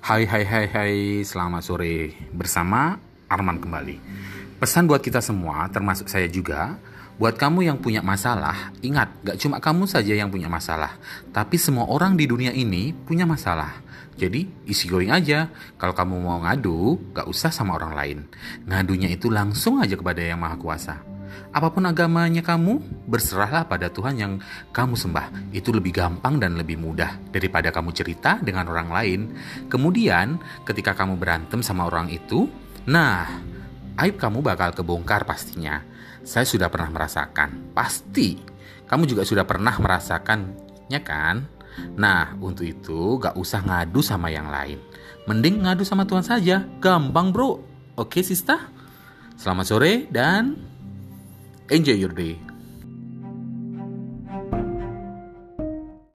Hai hai hai hai, selamat sore bersama Arman kembali. Pesan buat kita semua, termasuk saya juga, buat kamu yang punya masalah, ingat, gak cuma kamu saja yang punya masalah, tapi semua orang di dunia ini punya masalah. Jadi, isi going aja. Kalau kamu mau ngadu, gak usah sama orang lain. Ngadunya itu langsung aja kepada Yang Maha Kuasa. Apa pun agamanya kamu, berserahlah pada Tuhan yang kamu sembah. Itu lebih gampang dan lebih mudah daripada kamu cerita dengan orang lain. Kemudian, ketika kamu berantem sama orang itu, nah, aib kamu bakal kebongkar pastinya. Saya sudah pernah merasakan, pasti. Kamu juga sudah pernah merasakannya kan? Nah, untuk itu gak usah ngadu sama yang lain. Mending ngadu sama Tuhan saja, gampang bro. Oke, Sista? Selamat sore dan Enjoy your day.